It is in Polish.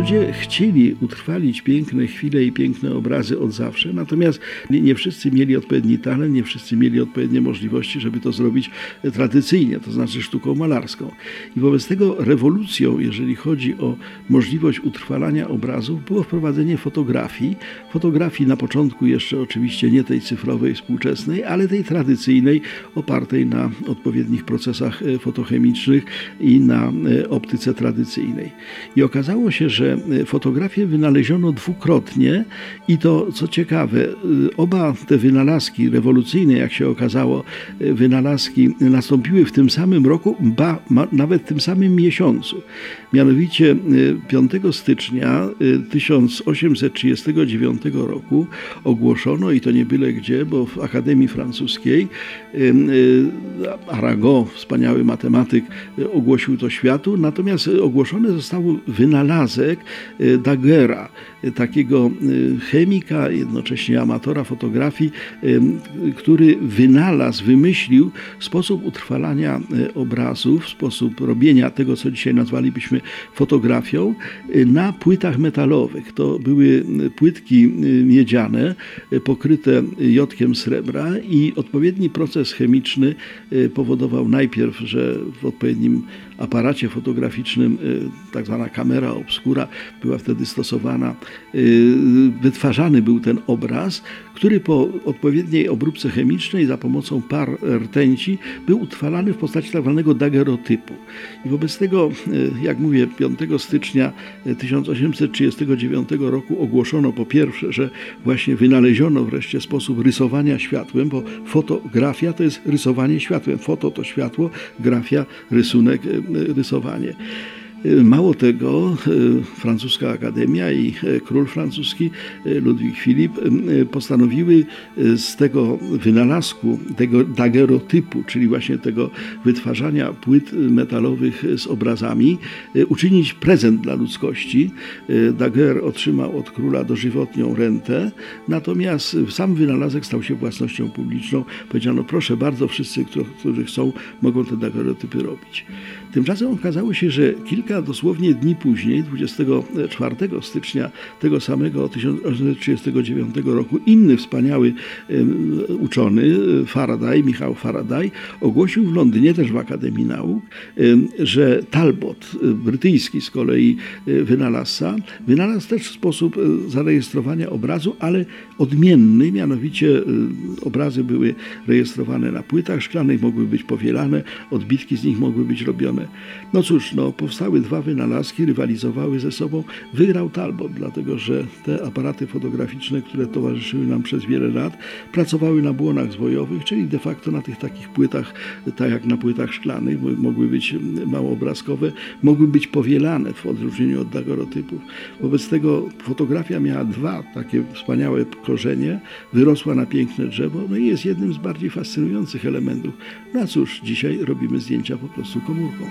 Ludzie chcieli utrwalić piękne chwile i piękne obrazy od zawsze, natomiast nie, wszyscy mieli odpowiedni talent, nie wszyscy mieli odpowiednie możliwości, żeby to zrobić tradycyjnie, to znaczy sztuką malarską. I wobec tego rewolucją, jeżeli chodzi o możliwość utrwalania obrazów, było wprowadzenie fotografii. Fotografii na początku jeszcze oczywiście nie tej cyfrowej, współczesnej, ale tej tradycyjnej, opartej na odpowiednich procesach e, fotochemicznych i na e, optyce tradycyjnej. I okazało się, że fotografię wynaleziono dwukrotnie i to, co ciekawe, oba te wynalazki rewolucyjne, jak się okazało, wynalazki nastąpiły w tym samym roku, ba, nawet w tym samym miesiącu. Mianowicie 5 stycznia 1839 roku ogłoszono, i to nie byle gdzie, bo w Akademii Francuskiej Arago, wspaniały matematyk, ogłosił to światu, natomiast ogłoszony został wynalazek Y, y, takiego y, chemika, jednocześnie amatora fotografii, który wynalazł, wymyślił sposób utrwalania obrazów, sposób robienia tego, co dzisiaj nazwalibyśmy fotografią, na płytach metalowych. To były płytki miedziane, pokryte jodkiem srebra i odpowiedni proces chemiczny powodował najpierw, że w odpowiednim aparacie fotograficznym tak zwana kamera obscura była wtedy stosowana, y, wytwarzany był ten obraz, który po odpowiedniej obróbce chemicznej za pomocą par rtęci był utrwalany w postaci tak zwanego dagerotypu. I wobec tego, y, jak mówię, 5 stycznia 1839 roku ogłoszono po pierwsze, że właśnie wynaleziono wreszcie sposób rysowania światłem, bo fotografia to jest rysowanie światłem. Foto to światło, grafia, rysunek, y, rysowanie. Mało tego, e, francuska akademia i e, król francuski Ludwik Filip postanowiły z tego wynalazku, tego dagerotypu, czyli właśnie tego wytwarzania płyt metalowych z obrazami, uczynić prezent dla ludzkości. Daguerre otrzymał od króla dożywotnią rentę, natomiast sam wynalazek stał się własnością publiczną. Powiedziano, proszę bardzo, wszyscy, którzy chcą, mogą te dagerotypy robić. Tymczasem okazało się, że kilka dosłownie dni później, 24 stycznia tego samego 1839 roku, inny wspaniały uczony, Faraday, Michał Faraday, ogłosił w Londynie, też w Akademii Nauk, że Talbot, brytyjski z kolei e, wynalazca, wynalazł też sposób e, zarejestrowania obrazu, ale odmienny, mianowicie e, obrazy były rejestrowane na płytach szklanych, mogły być powielane, odbitki z nich mogły być robione. No cóż, no, powstały dwa wynalazki, rywalizowały ze sobą. Wygrał Talbot, dlatego że te aparaty fotograficzne, które towarzyszyły nam przez wiele lat, pracowały na błonach zwojowych, czyli de facto na tych takich płytach, tak jak na płytach szklanych, mogły być mało obrazkowe, mogły być powielane w odróżnieniu od daguerreotypów. Wobec tego fotografia miała dwa takie wspaniałe korzenie, wyrosła na piękne drzewo, no i jest jednym z bardziej fascynujących elementów. No a cóż, dzisiaj robimy zdjęcia po prostu komórką.